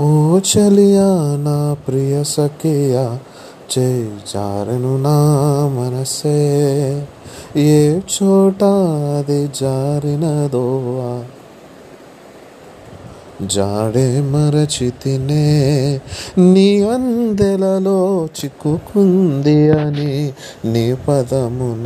ओ चलिया ना प्रिय सकिया चे चारनु नाम से ये छोटा दे जारी न दोआ జాడే మరచితినే నీ అందెలలో చిక్కుకుంది అని నీ పదమున